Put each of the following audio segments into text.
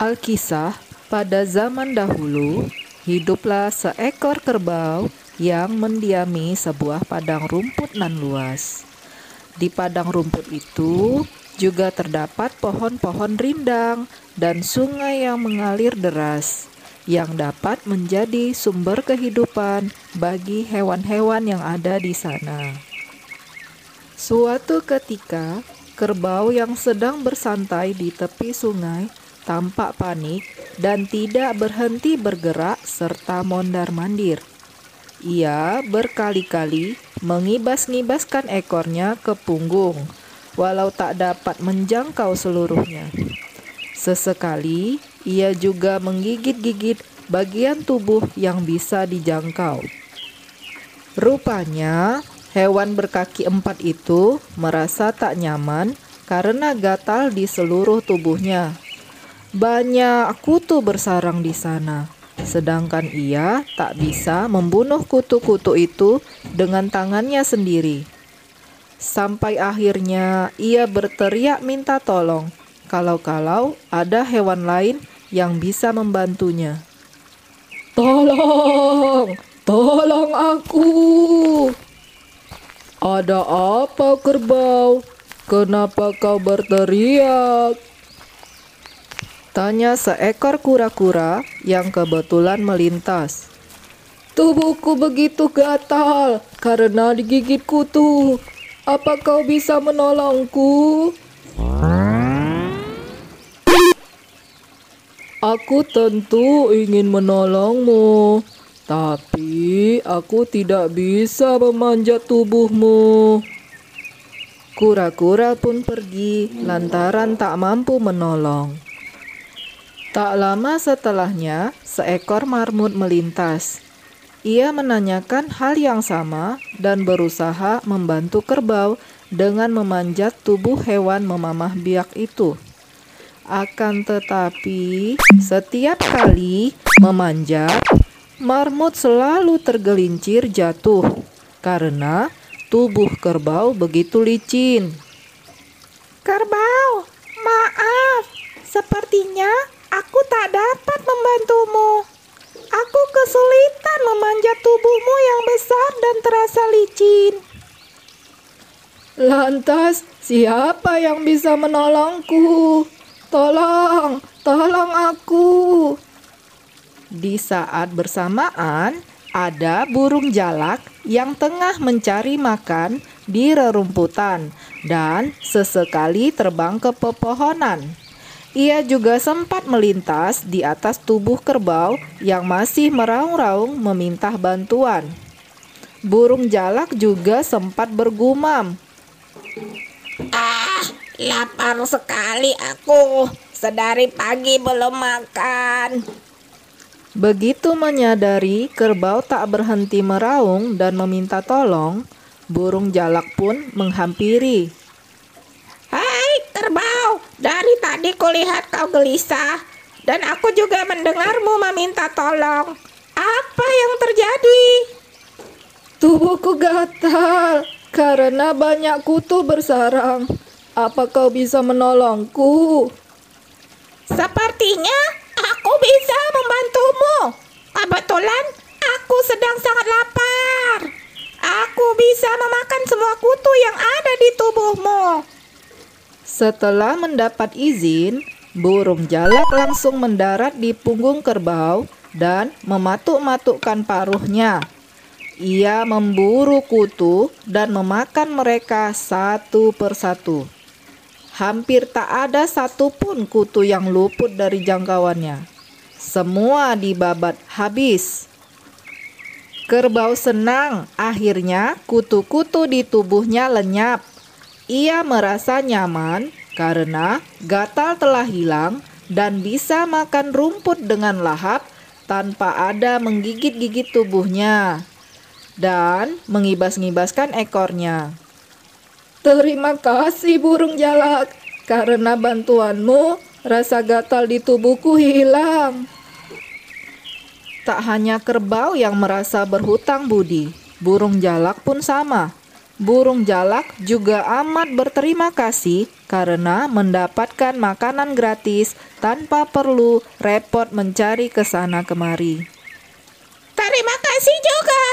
Alkisah, pada zaman dahulu, hiduplah seekor kerbau yang mendiami sebuah padang rumput nan luas. Di padang rumput itu juga terdapat pohon-pohon rindang dan sungai yang mengalir deras yang dapat menjadi sumber kehidupan bagi hewan-hewan yang ada di sana. Suatu ketika, kerbau yang sedang bersantai di tepi sungai tampak panik dan tidak berhenti bergerak serta mondar-mandir. Ia berkali-kali mengibas-ngibaskan ekornya ke punggung, walau tak dapat menjangkau seluruhnya. Sesekali ia juga menggigit-gigit bagian tubuh yang bisa dijangkau. Rupanya, hewan berkaki empat itu merasa tak nyaman karena gatal di seluruh tubuhnya. Banyak kutu bersarang di sana, sedangkan ia tak bisa membunuh kutu-kutu itu dengan tangannya sendiri. Sampai akhirnya ia berteriak minta tolong, kalau-kalau ada hewan lain yang bisa membantunya. Tolong, tolong aku. Ada apa kerbau? Kenapa kau berteriak? Tanya seekor kura-kura yang kebetulan melintas. Tubuhku begitu gatal karena digigit kutu. Apa kau bisa menolongku? Aku tentu ingin menolongmu, tapi aku tidak bisa memanjat tubuhmu. Kura-kura pun pergi lantaran tak mampu menolong. Tak lama setelahnya, seekor marmut melintas. Ia menanyakan hal yang sama dan berusaha membantu kerbau dengan memanjat tubuh hewan memamah biak itu. Akan tetapi, setiap kali memanjat, marmut selalu tergelincir jatuh karena tubuh kerbau begitu licin. Kerbau, maaf, sepertinya Aku tak dapat membantumu. Aku kesulitan memanjat tubuhmu yang besar dan terasa licin. Lantas, siapa yang bisa menolongku? Tolong, tolong aku. Di saat bersamaan, ada burung jalak yang tengah mencari makan di rerumputan dan sesekali terbang ke pepohonan. Ia juga sempat melintas di atas tubuh kerbau yang masih meraung-raung meminta bantuan. Burung jalak juga sempat bergumam. Ah, lapar sekali aku. Sedari pagi belum makan. Begitu menyadari kerbau tak berhenti meraung dan meminta tolong, burung jalak pun menghampiri. Dari tadi kulihat kau gelisah dan aku juga mendengarmu meminta tolong. Apa yang terjadi? Tubuhku gatal karena banyak kutu bersarang. Apa kau bisa menolongku? Sepertinya aku bisa membantumu. Kebetulan aku sedang sangat lapar. Aku bisa memakan semua kutu yang ada di tubuhmu. Setelah mendapat izin, burung jalak langsung mendarat di punggung kerbau dan mematuk-matukkan paruhnya. Ia memburu kutu dan memakan mereka satu persatu. Hampir tak ada satupun kutu yang luput dari jangkauannya. Semua dibabat habis. Kerbau senang, akhirnya kutu-kutu di tubuhnya lenyap. Ia merasa nyaman karena gatal telah hilang dan bisa makan rumput dengan lahap tanpa ada menggigit-gigit tubuhnya dan mengibas-ngibaskan ekornya. Terima kasih burung jalak, karena bantuanmu rasa gatal di tubuhku hilang. Tak hanya kerbau yang merasa berhutang budi, burung jalak pun sama. Burung jalak juga amat berterima kasih karena mendapatkan makanan gratis tanpa perlu repot mencari ke sana kemari. Terima kasih juga.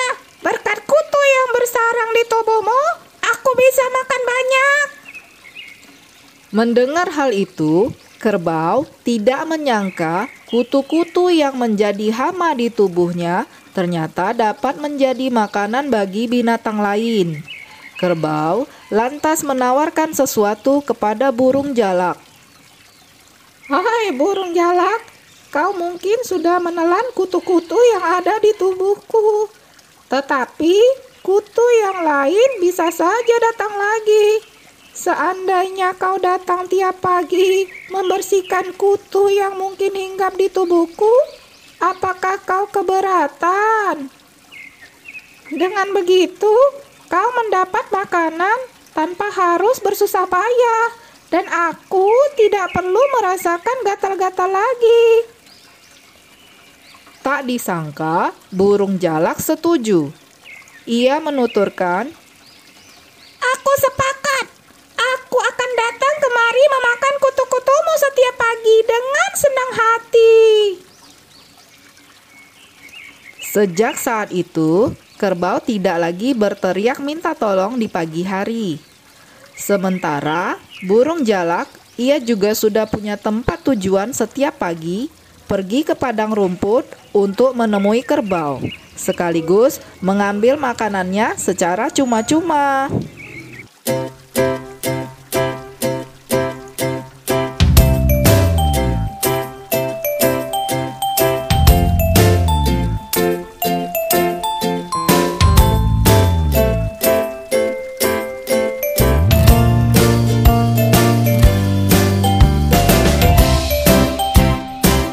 Berkat kutu yang bersarang di tubuhmu, aku bisa makan banyak. Mendengar hal itu, kerbau tidak menyangka kutu-kutu yang menjadi hama di tubuhnya ternyata dapat menjadi makanan bagi binatang lain. Kerbau lantas menawarkan sesuatu kepada burung jalak. Hai burung jalak, kau mungkin sudah menelan kutu-kutu yang ada di tubuhku. Tetapi kutu yang lain bisa saja datang lagi. Seandainya kau datang tiap pagi membersihkan kutu yang mungkin hinggap di tubuhku, apakah kau keberatan? Dengan begitu, Kau mendapat makanan tanpa harus bersusah payah, dan aku tidak perlu merasakan gatal-gatal lagi. Tak disangka, burung jalak setuju. Ia menuturkan, Aku sepakat. Aku akan datang kemari memakan kutu-kutumu setiap pagi dengan senang hati. Sejak saat itu, kerbau tidak lagi berteriak minta tolong di pagi hari. Sementara burung jalak, ia juga sudah punya tempat tujuan setiap pagi pergi ke padang rumput untuk menemui kerbau, sekaligus mengambil makanannya secara cuma-cuma.